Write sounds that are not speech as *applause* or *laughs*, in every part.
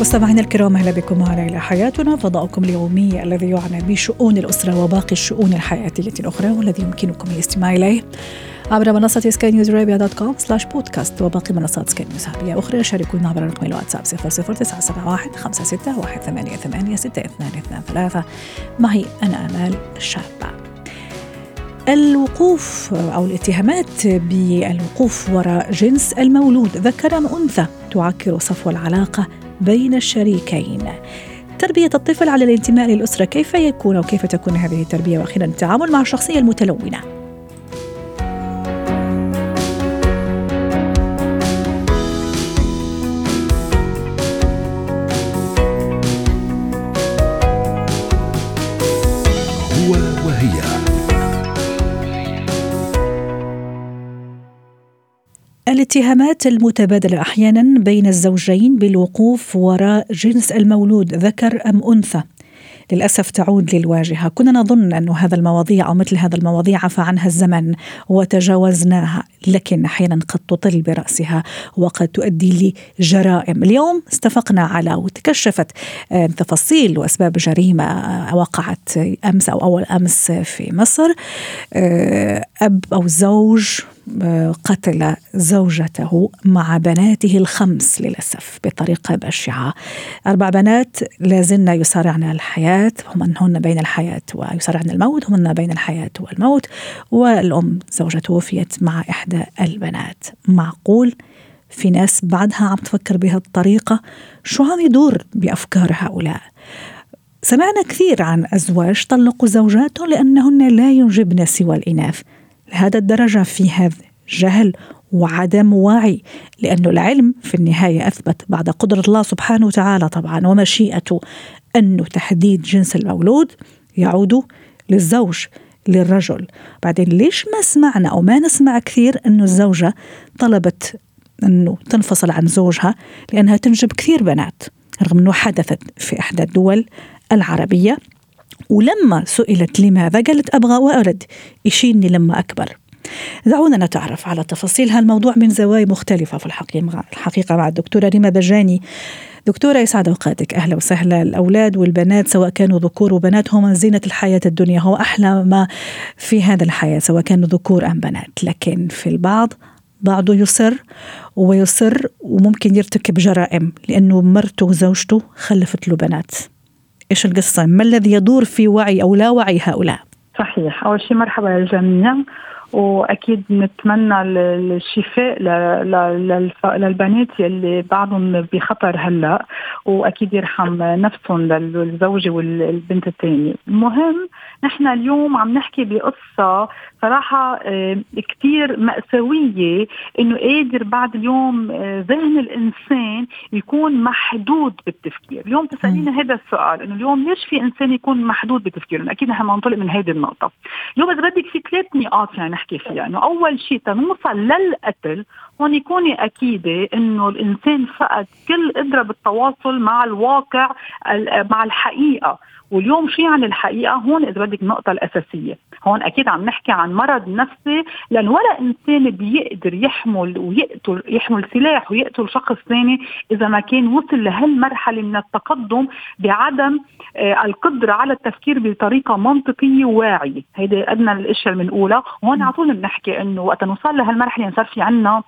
مستمعينا الكرام أهلا بكم معنا إلى حياتنا. فضاؤكم اليومي الذي يعنى بشؤون الأسرة وباقي الشؤون الحياتية الاخرى والذي يمكنكم الاستماع إليه عبر منصة Sky News Arabia dot com slash podcast وباقي منصات سكاي نيوز عربية أخرى شاركونا عبر رقم الواتساب 00971 56 188 6223 معي أنا أمال الشابة الوقوف أو الاتهامات بالوقوف وراء جنس المولود. ذكر أم أنثى تعكر صفو العلاقة بين الشريكين. تربية الطفل على الانتماء للأسرة كيف يكون أو كيف تكون هذه التربية؟ وأخيرا التعامل مع الشخصية المتلونة. الاتهامات المتبادلة أحيانا بين الزوجين بالوقوف وراء جنس المولود ذكر أم أنثى. للأسف تعود للواجهة. كنا نظن أن هذا المواضيع أو مثل هذا المواضيع عفى عنها الزمن وتجاوزناها لكن أحيانا قد تطل برأسها وقد تؤدي لجرائم. اليوم استفقنا على وتكشفت آه، تفاصيل وأسباب جريمة آه، وقعت أمس أو أول أمس في مصر آه، أب أو زوج قتل زوجته مع بناته الخمس للأسف بطريقة بشعة. أربع بنات لازلن يصارعن الحياة هن بين الحياة ويصارعن الموت هن بين الحياة والموت. والأم زوجة توفيت مع إحدى البنات. معقول؟ في ناس بعدها عم تفكر بهالطريقة؟ شو عم يدور بأفكار هؤلاء؟ سمعنا كثير عن أزواج طلقوا زوجاتهم لأنهن لا ينجبن سوى الإناث. لهذا الدرجة في هذا جهل وعدم وعي لأن العلم في النهاية أثبت بعد قدرة الله سبحانه وتعالى طبعا ومشيئته أنه تحديد جنس المولود يعود للزوج للرجل. بعدين ليش ما سمعنا أو ما نسمع كثير أنه الزوجة طلبت أنه تنفصل عن زوجها؟ لأنها تنجب كثير بنات رغم أنه حدثت في إحدى الدول العربية. ولما سئلت لماذا قالت أبغى ولد يشيلني لما أكبر. دعونا نتعرف على تفاصيل هالموضوع من زوايا مختلفة في الحقيقة, الحقيقة مع الدكتورة ريما بجاني. دكتورة يسعد أوقاتك. أهلا وسهلا. الأولاد والبنات سواء كانوا ذكور وبنات هم زينة الحياة الدنيا. هو أحلى ما في هذا الحياة سواء كانوا ذكور أم بنات. لكن في البعض بعضه يصر ويصر وممكن يرتكب جرائم لأنه مرته وزوجته خلفت له بنات. إيش القصة؟ ما الذي يدور في وعي أو لا وعي هؤلاء؟ صحيح. أول شيء مرحبا للجميع وأكيد نتمنى الشفاء للبنات يلي بعضهم بخطر هلأ وأكيد يرحم نفسهم للزوجة والبنت الثانية، المهم نحن اليوم عم نحكي بقصة صراحة آه، كثير مأساوية إنه قادر بعد اليوم آه، ذهن الإنسان يكون محدود بالتفكير، اليوم تسالينا هذا السؤال إنه اليوم ليش في إنسان يكون محدود بتفكيره؟ أكيد نحن ننطلق من هذه النقطة. اليوم إذا بدك في ثلاث نقاط يعني نحكي فيها إنه أول شيء تنوصل للقتل هون كوني أكيدة إنه الإنسان فقد كل قدرة بالتواصل مع الواقع مع الحقيقة. واليوم شو يعني الحقيقة؟ هون إذا بدك النقطه الأساسية. هون أكيد عم نحكي عن مرض نفسي لأن ولا إنسان بيقدر يحمل ويقتل يحمل سلاح ويقتل شخص ثاني إذا ما كان وصل لهالمرحلة من التقدم بعدم آه القدرة على التفكير بطريقة منطقية وواعيه هيدي أدنى الأشياء اللي بنقولها. وهون على طول بنحكي إنه وقت نوصل لهالمرحلة صار في عنا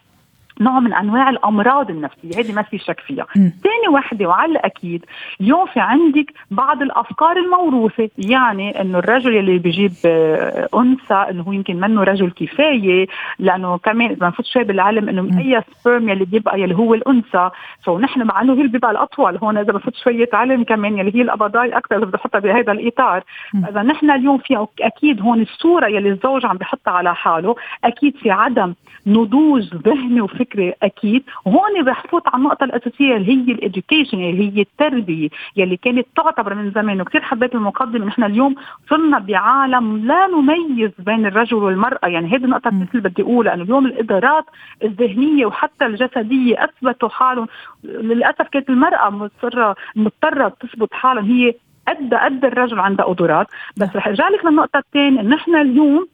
نوع من أنواع الأمراض النفسية. هذه ما في شك فيها. ثاني وحدة وعلى الأكيد اليوم في عندك بعض الأفكار الموروثة. يعني إنه الرجل اللي بيجيب آه، أنثى إنه هو يمكن منه رجل كفاية لأنه كمان اذا نفوت شوي بالعلم إنه أي sperm يلي بيبقى يلي هو الأنثى. so نحن مع إنه هي اللي بيبقى الأطول. هون إذا بفوت شوية علم كمان يلي هي القبضاي أكثر اذا بدي احطها بهذا الاطار إذا نحن اليوم في أكيد هون الصورة يلي الزوج عم بحطها على حاله أكيد في عدم نضوج ذهني وفكري فكرة أكيد. وهون رح فوت على النقطة الأساسية اللي هي ال education اللي هي التربية يلي كانت تعتبر من زمان. وكثير حبيت المقدمة. نحن اليوم صرنا بعالم لا نميز بين الرجل والمرأة. يعني هذه النقطة اللي بدي أقولها. إنه اليوم الإدارات الذهنية وحتى الجسدية أثبتوا حالهم. للأسف كانت المرأة مضطره مضطرة تثبت حالها هي قد قد الرجل عندها قدرات. بس رح أرجع لك للنقطة الثانية. نحن اليوم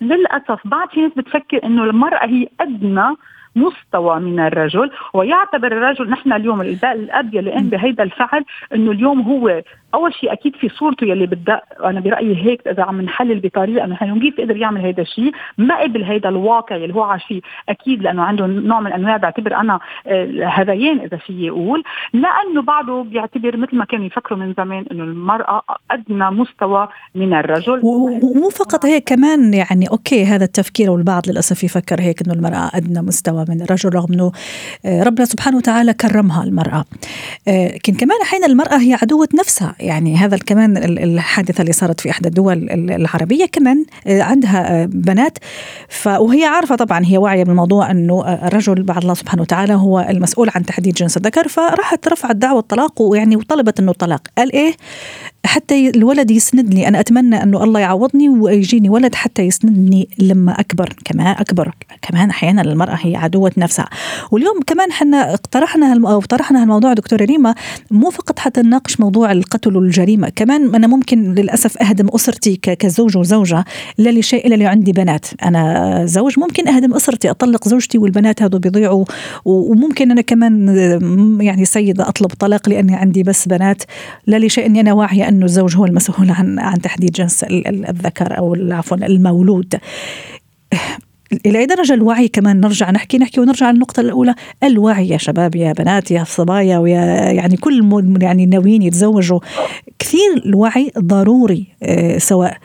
للأسف بعض في ناس بتفكر إنه المرأة هي أدنى مستوى من الرجل ويعتبر الرجل نحن اليوم الاب يلي قام بهيدا الفعل إنه اليوم هو أول شيء أكيد في صورته يلي بدأ أنا برأيي هيك إذا عم نحلل بطريقة إنه كيف قدر يعمل هيدا الشيء ما قبل هيدا الواقع اللي هو عاش أكيد لأنه عنده نوع من أنواع بعتبر أنا آه، هذيان إذا في أقول لأنه بعده بيعتبر مثل ما كانوا يفكروا من زمان إنه المرأة أدنى مستوى من الرجل. ومو فقط هيك كمان يعني أوكي هذا التفكير والبعض للأسف يفكر هيك إنه المرأة أدنى مستوى من الرجل رغم إنه آه، ربنا سبحانه وتعالى كرمها المرأة. آه، لكن كمان أحيانا المرأة هي عدوة نفسها يعني هذا كمان الحادثة اللي صارت في إحدى الدول العربية كمان آه، عندها آه، بنات. وهي عارفة طبعا هي واعية بالموضوع أنه آه، الرجل بعد الله سبحانه وتعالى هو المسؤول عن تحديد جنس الذكر. فراحت رفعت دعوة الطلاق ويعني وطلبت أنه الطلاق. قال إيه؟ حتى الولد يسندني. أنا أتمنى أنه الله يعوضني ويجيني ولد حتى يسندني لما أكبر. كمان أكبر. كمان أحيانا المرأة هي عدوة نفسها. واليوم كمان حنا اقترحنا أو طرحنا هالموضوع دكتورة ريما مو فقط حتى نناقش موضوع القتل والجريمة. كمان أنا ممكن للأسف أهدم أسرتي كزوج وزوجة لا لشيء اللي عندي بنات. أنا زوج ممكن أهدم أسرتي أطلق زوجتي والبنات هذو بيضيعوا. وممكن أنا كمان يعني سيدة أطلب طلاق لأني عندي بس بنات. لا لشيء أني أنا واعية أنه الزوج هو المسؤول عن عن تحديد جنس الذكر أو عفوا المولود. إلى أي درجة الوعي كمان نرجع نحكي؟ نحكي ونرجع للنقطة الأولى. الوعي يا شباب يا بنات يا صبايا ويا يعني كل يعني ناويين يتزوجوا. كثير الوعي ضروري آه، سواء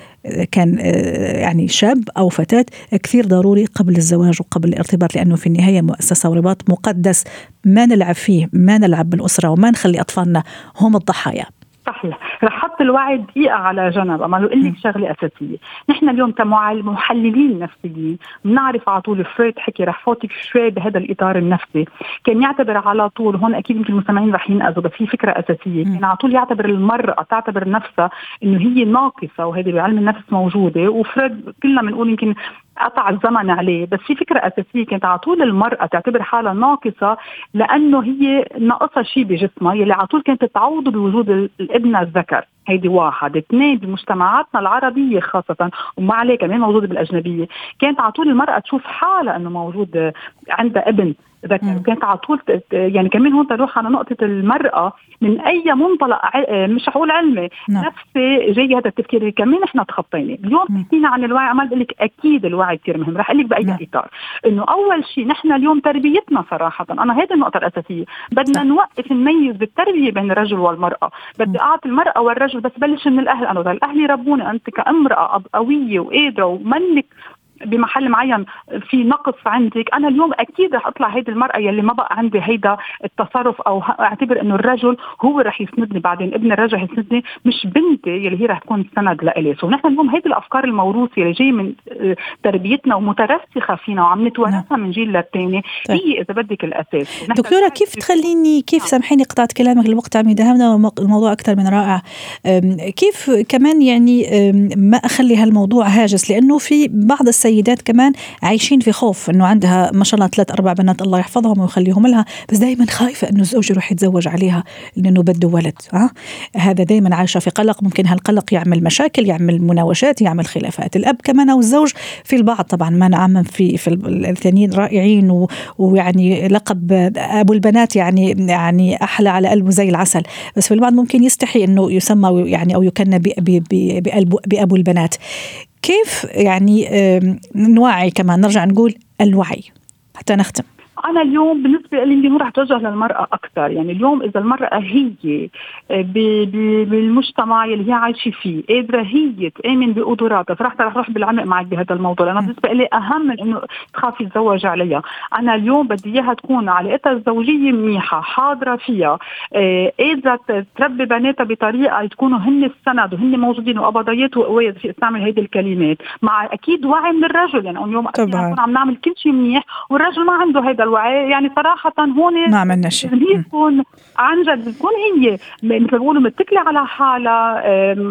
كان آه، يعني شاب أو فتاة كثير ضروري قبل الزواج وقبل الارتباط لأنه في النهاية مؤسسة ورباط مقدس. ما نلعب فيه ما نلعب بالأسرة وما نخلي أطفالنا هم الضحايا. صحيح رح أحط الوعي دقيقة على جنب. أما أقول لك شغلة أساسية. نحن اليوم كمحللين نفسيين بنعرف على طول فرويد حكي. رح فوتك شوي بهذا الإطار النفسي. كان يعتبر على طول هون أكيد يمكن المستمعين رح ينقذوا بس في فكرة أساسية. كان على طول يعتبر المرأة تعتبر نفسها إنه هي ناقصة وهذه بعلم النفس موجودة. وفرويد كلنا بنقول يمكن قطع الزمن عليه. بس في فكرة أساسية كانت على طول المرأة تعتبر حالها ناقصة لأنه هي ناقصها شيء بجسمها يلي على طول كانت تعوضه بوجود الابن الذكر. هيدي واحد. اثنين بمجتمعاتنا العربية خاصة وما عليه كمان موجودة بالأجنبية. كانت على طول المرأة تشوف حالها أنه موجود عندها ابن. ذكر كانت على طول يعني كمان هون تروح على نقطة المرأة من أي منطلق مش حقول علمي نعم. نفسي جاي هذا التفكير. كمان إحنا تخطينا. اليوم حكينا عن الوعي عمال بقول لك أكيد الوعي كثير مهم. رح أقول لك بأي نعم. إطار. إنه أول شيء نحن اليوم تربيتنا صراحة أنا هذه النقطة الأساسية. بدنا نوقف نميز بالتربية بين الرجل والمرأة. بدي أعطي المرأة والرجل بس بلش من الأهل. أنا الأهل يربوني أنت كأمرأة قوية وقادرة ومنك بمحل معين في نقص عندك. أنا اليوم أكيد رح أطلع هيدي المرأة يلي ما بقى عندي هيدا التصرف أو أعتبر إنه الرجل هو رح يسندني بعدين. ابن الرجل يسندني مش بنتي يلي هي رح تكون سند لإلي. سو نحن اليوم هيدي الأفكار الموروثه اللي جاية من آه، تربيتنا ومترسخة فينا وعم نتوارثها نعم. من جيل للتاني. طيب. هي إذا بدك الأساس. دكتورة كيف تخليني كيف نعم. سامحيني قطعت كلامك الوقت عم يداهمنا الموضوع أكثر من رائع. كيف كمان يعني ما أخلي هالموضوع هاجس؟ لأنه في بعض السيدات كمان عايشين في خوف إنه عندها ما شاء الله ثلاث أربع بنات الله يحفظهم ويخليهم لها بس دائما خايفة إنه الزوج يروح يتزوج عليها لأنه بده ولد ها؟ هذا دائما عايشة في قلق ممكن هالقلق يعمل مشاكل يعمل مناوشات يعمل خلافات الأب كمان أو الزوج في البعض. طبعا ما نعمم في في الثانيين رائعين و ويعني لقب أبو البنات يعني يعني أحلى على قلبه زي العسل. بس في البعض ممكن يستحي إنه يسمى يعني أو يكنى بأبو البنات. كيف يعني نوعي كمان نرجع نقول الوعي حتى نختم. أنا اليوم بالنسبة لي اليوم رح اتوجه للمرأة أكثر. يعني اليوم إذا المرأة هي آه، بالمجتمع اللي هي عايشة فيه قادرة هي تآمن بقدراتها فرح رح أروح بالعمق معك بهذا الموضوع. لأنه بالنسبة لي أهم من إنه تخافي تتزوجي عليها. أنا اليوم بدي إياها تكون علاقتها الزوجية منيحة حاضرة فيها آه، قادرة تربي بناتها بطريقة تكونوا هن السند وهن موجودين وقبضيات وقوية في استعمل هيدي الكلمات. مع أكيد وعي من الرجل. يعني اليوم طبعا. عم نعمل كل شيء منيح والرجل ما عنده هيدا الوعي. يعني صراحة هون ما عملنا شيء. تكون عن جد بتكون هي مثل ما بيقولوا متكلة على حالها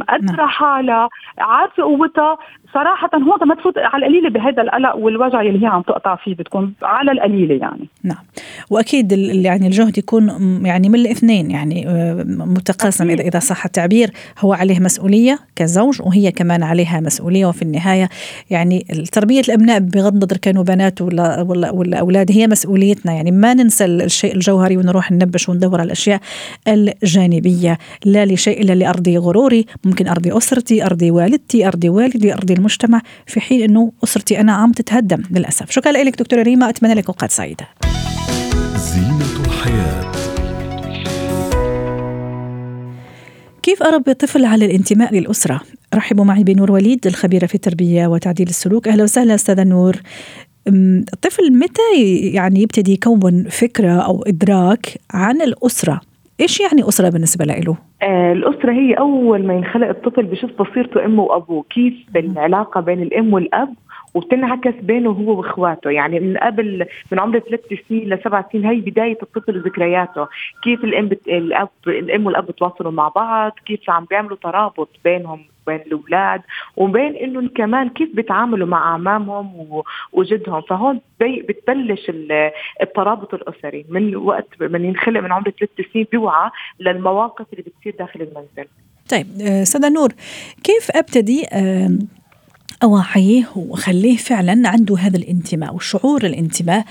قادره نعم. حالها عارفة قوتها. صراحة هون ما تفوت على القليلة بهذا القلق والوجع اللي هي عم تقطع فيه بتكون على القليلة يعني. نعم. وأكيد يعني الجهد يكون يعني من الاثنين يعني آه، متقاسم. إذا إذا صح التعبير هو عليه مسؤولية كزوج وهي كمان عليها مسؤولية. وفي النهاية يعني تربية الأبناء بغض النظر كانوا بنات ولا ولا ولا أولاد هي مسؤوليتنا. يعني ما ننسى الشيء الجوهري ونروح ننبش وندور على الأشياء الجانبية. لا لشيء إلا لأرضي غروري. ممكن أرضي أسرتي أرضي والدتي أرضي والدي أرضي المجتمع في حين إنه أسرتي أنا عم تتهدم للأسف. شكرا لك دكتورة ريما أتمنى لك أوقات سعيدة. زينة الحياة. كيف أربي طفل على الانتماء للأسرة؟ رحبوا معي بنور وليد الخبيرة في التربية وتعديل السلوك. أهلا وسهلا أستاذة نور. الطفل متى يعني يبتدي يكون فكرة أو إدراك عن الأسرة؟ إيش يعني أسرة بالنسبة له؟ آه الأسرة هي أول ما ينخلق الطفل بشوف بصيرته أمه وأبوه، كيف العلاقه بين الأم والأب وبتنعكس بينه هو وإخواته. يعني من قبل من عمر ثلاث سنين لسبع سنين هي بداية الطفل وذكرياته. كيف الأم بت... الأب الأم والأب بتواصلوا مع بعض كيف عم بيعملوا ترابط بينهم. بين الأولاد وبين إنه كمان كيف بيتعاملوا مع أعمامهم وجدهم. فهون بتبلش الترابط الأسري. من وقت من ينخلق من عمر ثلاث سنين بيوعى للمواقف اللي بتصير داخل المنزل. طيب أستاذة نور كيف أبتدي أوعيه وأخليه فعلا عنده هذا الانتماء وشعور الانتماء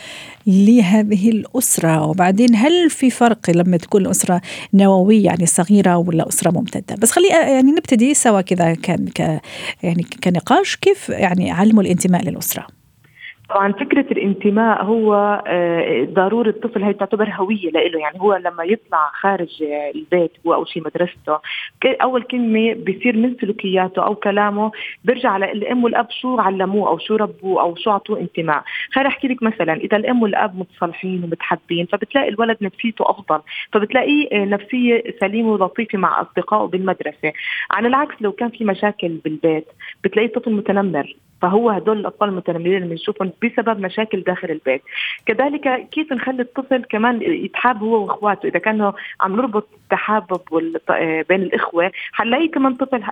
لهذه الأسرة. وبعدين هل في فرق لما تكون الأسرة نووية يعني صغيرة ولا أسرة ممتدة؟ بس خلي يعني نبتدي سوا كذا كان ك يعني كنقاش كيف يعني علموا الانتماء للأسرة. طبعا فكرة الانتماء هو آه، ضروري الطفل هي تعتبر هوية له يعني هو لما يطلع خارج البيت هو أو شيء مدرسته أول كلمة بيصير من سلوكياته أو كلامه بيرجع على الأم والأب شو علموه أو شو ربوه أو شو أعطوه انتماء. خليني أحكي لك مثلا إذا الأم والأب متصالحين ومتحبين فبتلاقي الولد نفسيته أفضل. فبتلاقيه آه، نفسية سليمة ولطيفة مع أصدقائه بالمدرسة. على العكس لو كان في مشاكل بالبيت بتلاقيه طفل متنمر. فهو هدول الأطفال المتنمرين اللي بنشوفهم بسبب مشاكل داخل البيت. كذلك كيف نخلي الطفل كمان يتحاب هو وإخواته؟ إذا كانوا عم نربط التحابب بين الإخوة حنلاقي كمان طفل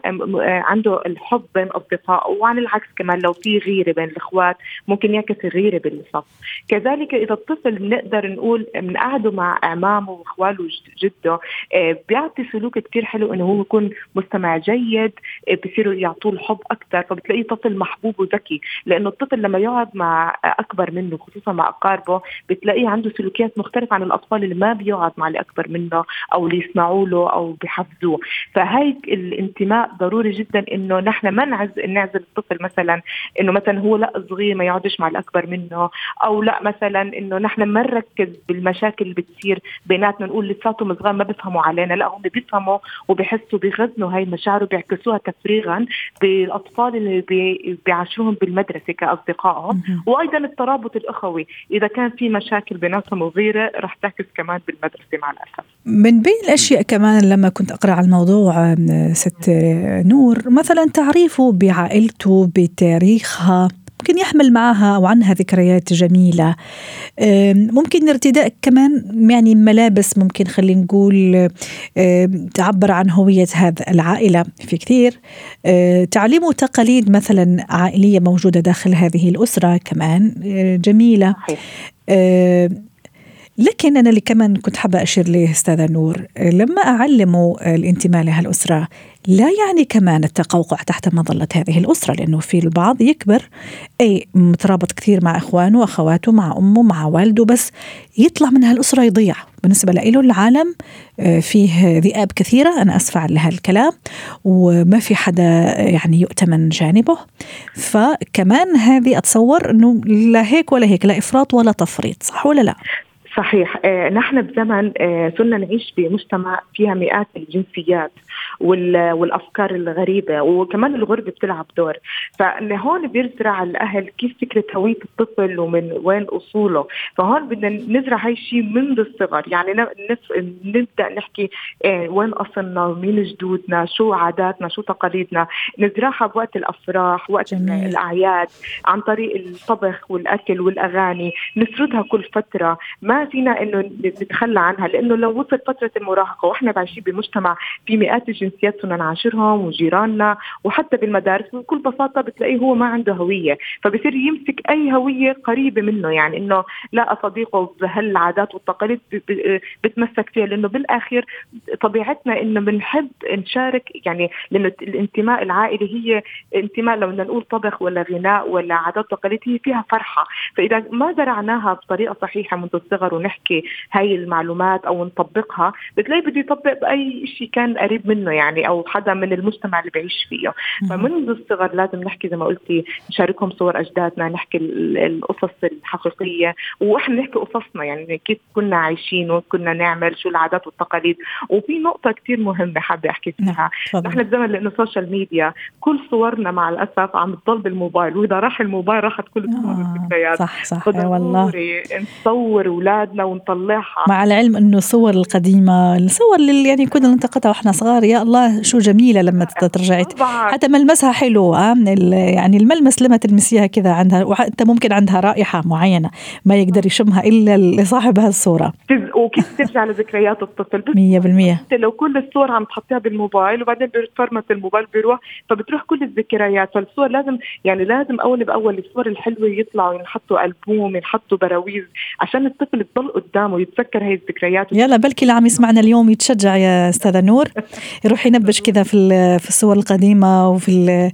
عنده الحب بين اصدقائه وعن العكس كمان لو في غيرة بين الإخوات ممكن يعكس الغيرة بالصف كذلك إذا الطفل بنقدر نقول بنقعده مع اعمامه وإخواله وجده آه، بيعطي سلوك كثير حلو إنه هو يكون مستمع جيد آه، بصيروا يعطوه الحب أكثر فبتلاقيه طفل محبوب وذكي لأنه الطفل لما يقعد مع أكبر منه خصوصا مع أقاربه بتلاقيه عنده سلوكيات مختلفة عن الأطفال اللي ما بيقعد مع اللي أكبر منه أو اللي يسمعوا له أو بيحفظوه. فهي الانتماء ضروري جدا إنه نحن ما نعزل نعزل الطفل مثلا إنه مثلا هو لا صغير ما يقعدش مع الأكبر منه أو لا مثلا إنه نحن ما نركز بالمشاكل اللي بتصير بيناتنا نقول لساتهم صغار ما بيفهموا علينا لا هم بيفهموا وبيحسوا بيغذنوا هاي المشاعر وبيعكسوها تفريغا بالأطفال اللي بيعاشروهم بالمدرسة كأصدقائهم. وأيضا الترابط الأخوي إذا كان في مشاكل بيناتهم وغيره رح تعكس كمان بالمدرسة مع الأسف. من بين الأشياء كمان لما كنت أقرأ على الموضوع ست نور مثلا تعريفه بعائلته بتاريخها. ممكن يحمل معها أو عنها ذكريات جميلة. ممكن ارتداء كمان يعني ملابس ممكن خلينا نقول تعبر عن هوية هذا العائلة في كثير. تعليم وتقاليد مثلا عائلية موجودة داخل هذه الأسرة كمان جميلة. لكن أنا اللي كمان كنت حابة أشير ليه أستاذة نور لما أعلموا الانتماء لهالأسرة لا يعني كمان التقوقع تحت مظلة هذه الأسرة لأنه في البعض يكبر أي مترابط كثير مع إخوانه وأخواته مع أمه مع والده بس يطلع من هالأسرة يضيع بالنسبة له العالم آه، فيه ذئاب كثيرة أنا أسفة على هالكلام وما في حدا يعني يؤتمن جانبه فكمان هذه أتصور أنه لا هيك ولا هيك لا إفراط ولا تفريط صح ولا لا؟ صحيح. آه نحن بزمن آه صرنا نعيش بمجتمع فيها مئات الجنسيات. والأفكار الغريبة وكمان الغربه بتلعب دور. فهون بيزرع الأهل كيف فكرة هويه الطفل ومن وين أصوله. فهون بدنا نزرع هاي الشيء منذ الصغر. يعني نبدأ نحكي إيه وين أصلنا مين جدودنا شو عاداتنا شو تقاليدنا. نزرعها بوقت الأفراح وقت جميل. الأعياد عن طريق الطبخ والأكل والأغاني. نسردها كل فترة. ما فينا إنه نتخلى عنها لأنه لو وصلت فترة المراهقة وإحنا عايشين بمجتمع في مئات الجنسيات صرنا نعاشرهم وجيراننا وحتى بالمدارس بكل بساطة بتلاقيه هو ما عنده هوية فبصير يمسك أي هوية قريبة منه يعني إنه لا صديقه بهالعادات والتقاليد بتمسك فيها لأنه بالاخير طبيعتنا إنه بنحب نشارك يعني لأنه الانتماء العائلي هي انتماء لو بدنا نقول طبخ ولا غناء ولا عادات تقاليد هي فيها فرحة. فإذا ما زرعناها بطريقة صحيحة منذ الصغر ونحكي هاي المعلومات أو نطبقها بتلاقي بده يطبق بأي شيء كان قريب منه يعني أو حدا من المجتمع اللي بعيش فيه. فمنذ الصغر لازم نحكي زي ما قلتي نشاركهم صور أجدادنا نحكي القصص الحقيقية. وإحنا نحكي قصصنا يعني كيف كنا عايشين وكنا نعمل شو العادات والتقاليد. وفي نقطة كثير مهمة حابة أحكي فيها. نحن بزمن لأنه ال social media كل صورنا مع الأسف عم تضل بالموبايل. وإذا راح الموبايل راحت كل الصور والذكريات. صح صح والله. نصور أولادنا ونطلعها. مع العلم إنه الصور القديمة الصور اللي يعني كنا نلتقطها وإحنا صغار يا الله شو جميلة لما ترجعي. حتى ملمسها حلو آه يعني الملمس لما تلمسيها كذا عندها وحتى ممكن عندها رائحة معينة ما يقدر يشمها إلا صاحب هالصورة. وكيف ترجع لذكريات الطفل؟ 100% لو كل الصور عم تحطيها بالموبايل وبعدين بفرمت الموبايل بيروح فبتروح كل الذكريات. فالصور لازم يعني لازم أول بأول الصور الحلوة يطلعوا ينحطوا ألبوم ينحطوا براويز عشان الطفل تضل قدامه يتذكر هي الذكريات. يلا بلكي اللي عم يسمعنا اليوم يتشجع يا أستاذة نور. *laughs* يروح ينبش كذا في في الصور القديمة وفي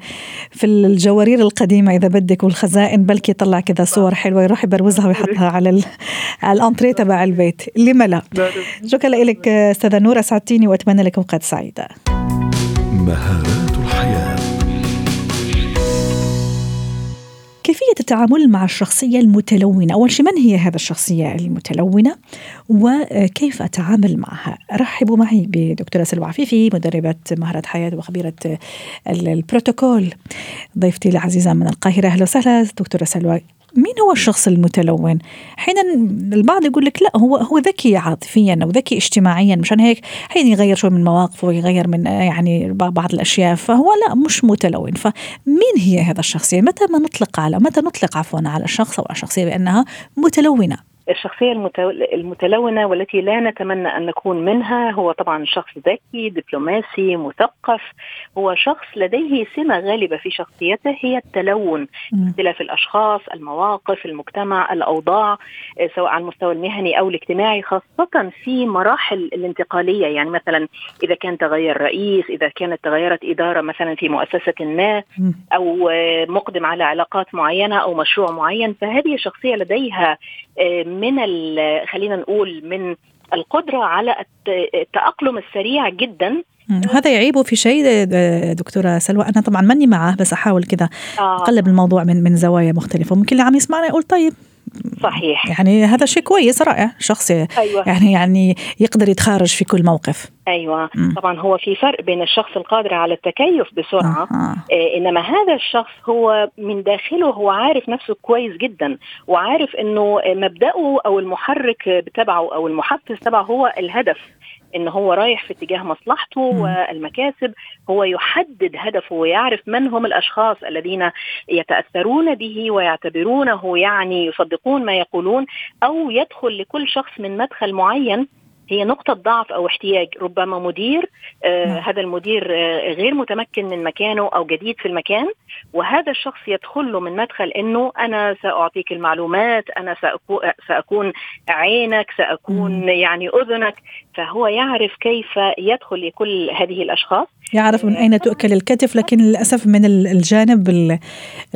في الجوارير القديمة إذا بدك والخزائن بلكي يطلع كذا صور حلوة يروح يبروزها ويحطها على على الأنتريه تبع البيت. لما لا. شكرا لك أستاذة نور اسعدتيني وأتمنى لك اوقات سعيدة. مهارات كيفية التعامل مع الشخصية المتلونة؟ أول شيء من هي هذا الشخصية المتلونة؟ وكيف أتعامل معها؟ رحبوا معي بدكتورة سلوى عفيفي مدربة مهارات حياة وخبيرة البروتوكول. ضيفتي العزيزة من القاهرة أهلا وسهلا. دكتورة سلوى مين هو الشخص المتلون؟ أحيانا البعض يقول لك لا هو هو ذكي عاطفيا أو ذكي اجتماعيا مشان هيك حين يغير شوي من مواقفه ويغير من يعني بعض الأشياء فهو لا مش متلون فمين هي هذا الشخصية؟ متى ما نطلق على متى نطلق عفوا على الشخص أو على الشخصيه بأنها متلونة؟ الشخصية المتلونة والتي لا نتمنى أن نكون منها هو طبعا شخص ذكي دبلوماسي مثقف. هو شخص لديه سمة غالبة في شخصيته هي التلون. اختلاف الأشخاص المواقف المجتمع الأوضاع آه، سواء على المستوى المهني أو الاجتماعي خاصة في مراحل الانتقالية. يعني مثلا إذا كان تغير رئيس إذا كانت تغيرت إدارة مثلا في مؤسسة ما أو آه، مقدم على علاقات معينة أو مشروع معين فهذه الشخصية لديها آه، من خلينا نقول من القدرة على التأقلم السريع جدا. هذا يعيبه في شيء دكتورة سلوى. أنا طبعا ماني معه بس أحاول كذا آه. أقلب الموضوع من من زوايا مختلفة. ممكن اللي عم يسمعنا يقول طيب. صحيح يعني هذا شيء كويس رائع شخص أيوة. يعني يعني يقدر يتخارج في كل موقف أيوه م. طبعا هو في فرق بين الشخص القادر على التكيف بسرعة آه. آه. إنما هذا الشخص هو من داخله هو عارف نفسه كويس جدا وعارف إنه مبدأه أو المحرك بتبعه أو المحفز تبعه هو الهدف إن هو رايح في اتجاه مصلحته والمكاسب هو يحدد هدفه ويعرف من هم الأشخاص الذين يتأثرون به ويعتبرونه يعني يصدقون ما يقولون أو يدخل لكل شخص من مدخل معين. هي نقطة ضعف أو احتياج. ربما مدير آه. هذا المدير آه غير متمكن من مكانه أو جديد في المكان وهذا الشخص يدخل له من مدخل أنه أنا سأعطيك المعلومات أنا سأكون عينك سأكون يعني أذنك. فهو يعرف كيف يدخل لكل هذه الأشخاص. يعرف من أين تؤكل الكتف لكن للأسف من الجانب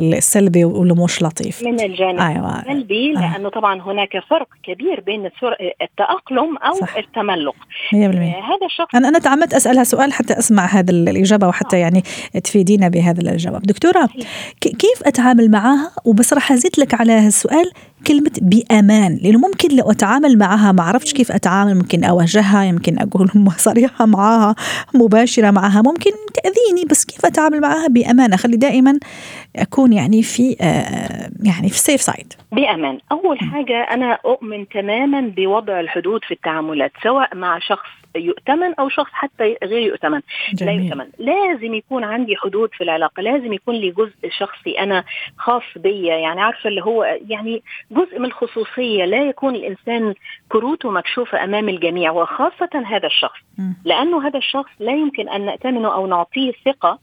السلبي واللي مش لطيف. من الجانب أيوة. السلبي آه. لأنه طبعا هناك فرق كبير بين التأقلم أو صح. التملق. 100% آه هذا الشخص أنا أنا تعمدت أسألها سؤال حتى أسمع هذا الإجابة وحتى يعني تفيدينا بهذا الجواب. دكتور دكتورة كيف أتعامل معها؟ وبس راح أزيد لك على هالسؤال كلمة بأمان لأنه ممكن لو أتعامل معها ما عرفتش كيف أتعامل ممكن أواجهها يمكن أقول *laughs* صريحة معها مباشرة معها ممكن تأذيني بس كيف أتعامل معها؟ بأمان أخلي دائما أكون يعني في آه، يعني في سيف سايد بأمان. أول حاجة أنا أؤمن تماما بوضع الحدود في التعاملات سواء مع شخص يؤتمن أو شخص حتى غير يؤتمن. جميل. لا يؤتمن. لازم يكون عندي حدود في العلاقة. لازم يكون لي جزء شخصي أنا خاص بيا. يعني عارفة اللي هو يعني جزء من الخصوصية. لا يكون الإنسان كروته مكشوفة أمام الجميع وخاصة هذا الشخص. لأنه هذا الشخص لا يمكن أن نأتمنه أو نعطيه ثقة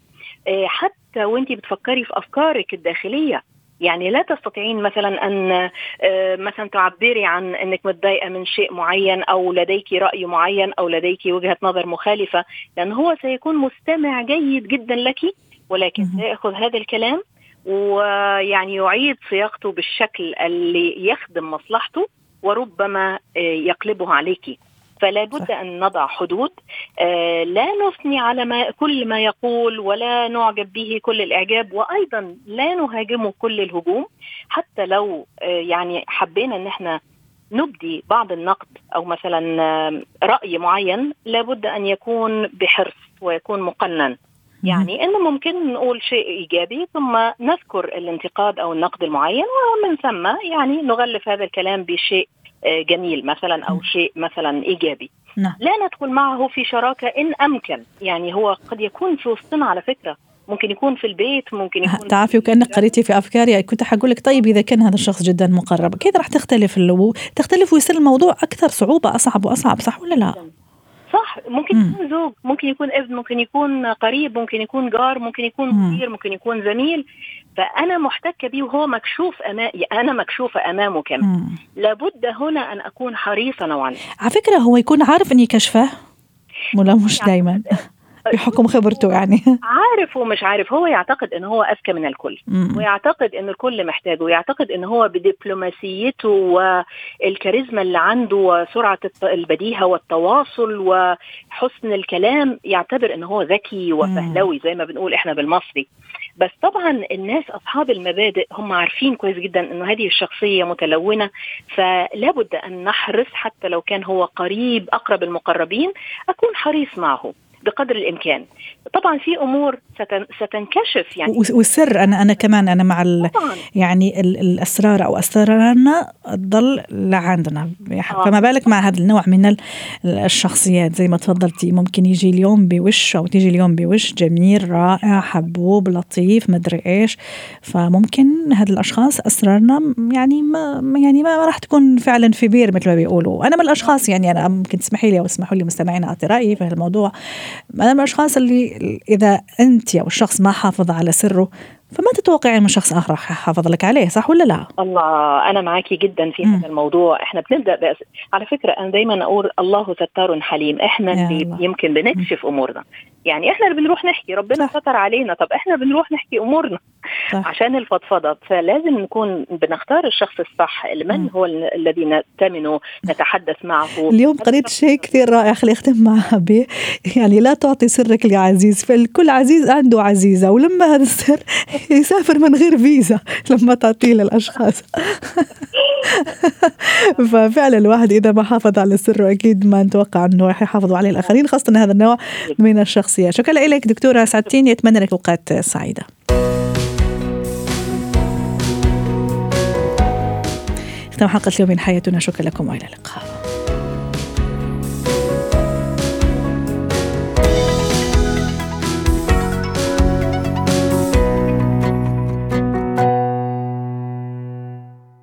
آه، حتى وانت بتفكري في أفكارك الداخلية. يعني لا تستطيعين مثلا أن آه، مثلا تعبري عن إنك متضايقة من شيء معين أو لديك رأي معين أو لديك وجهة نظر مخالفة لأن هو سيكون مستمع جيد جدا لك ولكن سيأخذ هذا الكلام ويعني يعيد صياغته بالشكل اللي يخدم مصلحته وربما آه، يقلبه عليك. فلا بد أن نضع حدود. آه لا نثني على ما كل ما يقول ولا نعجب به كل الإعجاب وأيضا لا نهاجمه كل الهجوم. حتى لو آه يعني حبينا أن إحنا نبدي بعض النقد أو مثلا آه، رأي معين لابد أن يكون بحرص ويكون مقنن. يعني انه ممكن نقول شيء إيجابي ثم نذكر الانتقاد أو النقد المعين ومن ثم يعني نغلف هذا الكلام بشيء جميل مثلا أو شيء مثلا إيجابي. نعم. لا ندخل معه في شراكة إن أمكن. يعني هو قد يكون في وسطنا على فكرة. ممكن يكون في البيت ممكن يكون *laughs* تعرفي وكأنك قريتي في أفكاري. كنت حقول لك طيب إذا كان هذا الشخص جدا مقرب كيف راح تختلف اللو... تختلف ويصير الموضوع أكثر صعوبة أصعب وأصعب صح ولا لا؟ صح. ممكن مم. يكون زوج ممكن يكون ابن ممكن يكون قريب ممكن يكون جار ممكن يكون مدير ممكن يكون زميل. فأنا محتكة بيه وهو مكشوف امامي أنا مكشوفة أمامه كمان. لابد هنا أن أكون حريصة نوعا. على فكرة هو يكون عارف إني كشفة؟ ولا مش يعني دايما؟ *laughs* بحكم خبرته يعني. *laughs* عارف ومش عارف. هو يعتقد ان هو أذكى من الكل. ويعتقد إن الكل محتاجه. ويعتقد إن هو بدبلوماسيته والكاريزما اللي عنده وسرعة البديهة والتواصل وحسن الكلام يعتبر إن هو ذكي وفهلوي زي ما بنقول إحنا بالمصري. بس طبعا الناس أصحاب المبادئ هم عارفين كويس جدا إنه هذه الشخصية متلونة. فلا بد أن نحرص حتى لو كان هو قريب أقرب المقربين أكون حريص معه. بقدر الإمكان. طبعا في أمور ستنكشف يعني. والسر أنا أنا كمان أنا مع يعني الأسرار أو أسرارنا تضل لعندنا آه. فما بالك مع هذا النوع من الشخصيات؟ زي ما تفضلتي ممكن يجي اليوم بوش أو تيجي اليوم بوش جميل رائع حبوب لطيف مدري إيش. فممكن هذا الأشخاص أسرارنا يعني ما يعني ما راح تكون فعلا في بير مثل ما بيقولوا. أنا من الأشخاص يعني أنا ممكن تسمحي لي أو اسمحوا لي مستمعينا أعطي رأيي في الموضوع. أنا من الأشخاص اللي إذا أنت أو الشخص ما حافظ على سره فما تتوقعي من شخص آخر حافظ لك عليه صح ولا لا؟ الله أنا معاكي جدا في هذا الموضوع. إحنا بنبدأ بأس... على فكرة أنا دايما أقول الله ستار حليم. إحنا اللي. يمكن بنكشف أمورنا. يعني إحنا اللي بنروح نحكي ربنا صح. ستر علينا طب إحنا بنروح نحكي أمورنا صح. عشان الفضفضة فلازم نكون بنختار الشخص الصح من م. هو الذي نأتمنه نتحدث معه اليوم قريت شيء كثير رائع خلي اختم معها به يعني لا تعطي سرك لعزيز فالكل عزيز عنده عزيزة ولما هذا السر *laughs* يسافر من غير فيزا لما تعطيه للأشخاص *laughs* *laughs* ففعلا الواحد إذا ما حافظ على سره أكيد ما نتوقع إنه راح يحافظوا عليه الآخرين خاصة هذا النوع من الشخصيات شكرا لك دكتورة سعدتيني أتمنى لك أوقات سعيدة. ختام حلقة اليوم من حياتنا. شكرا لكم وإلى اللقاء.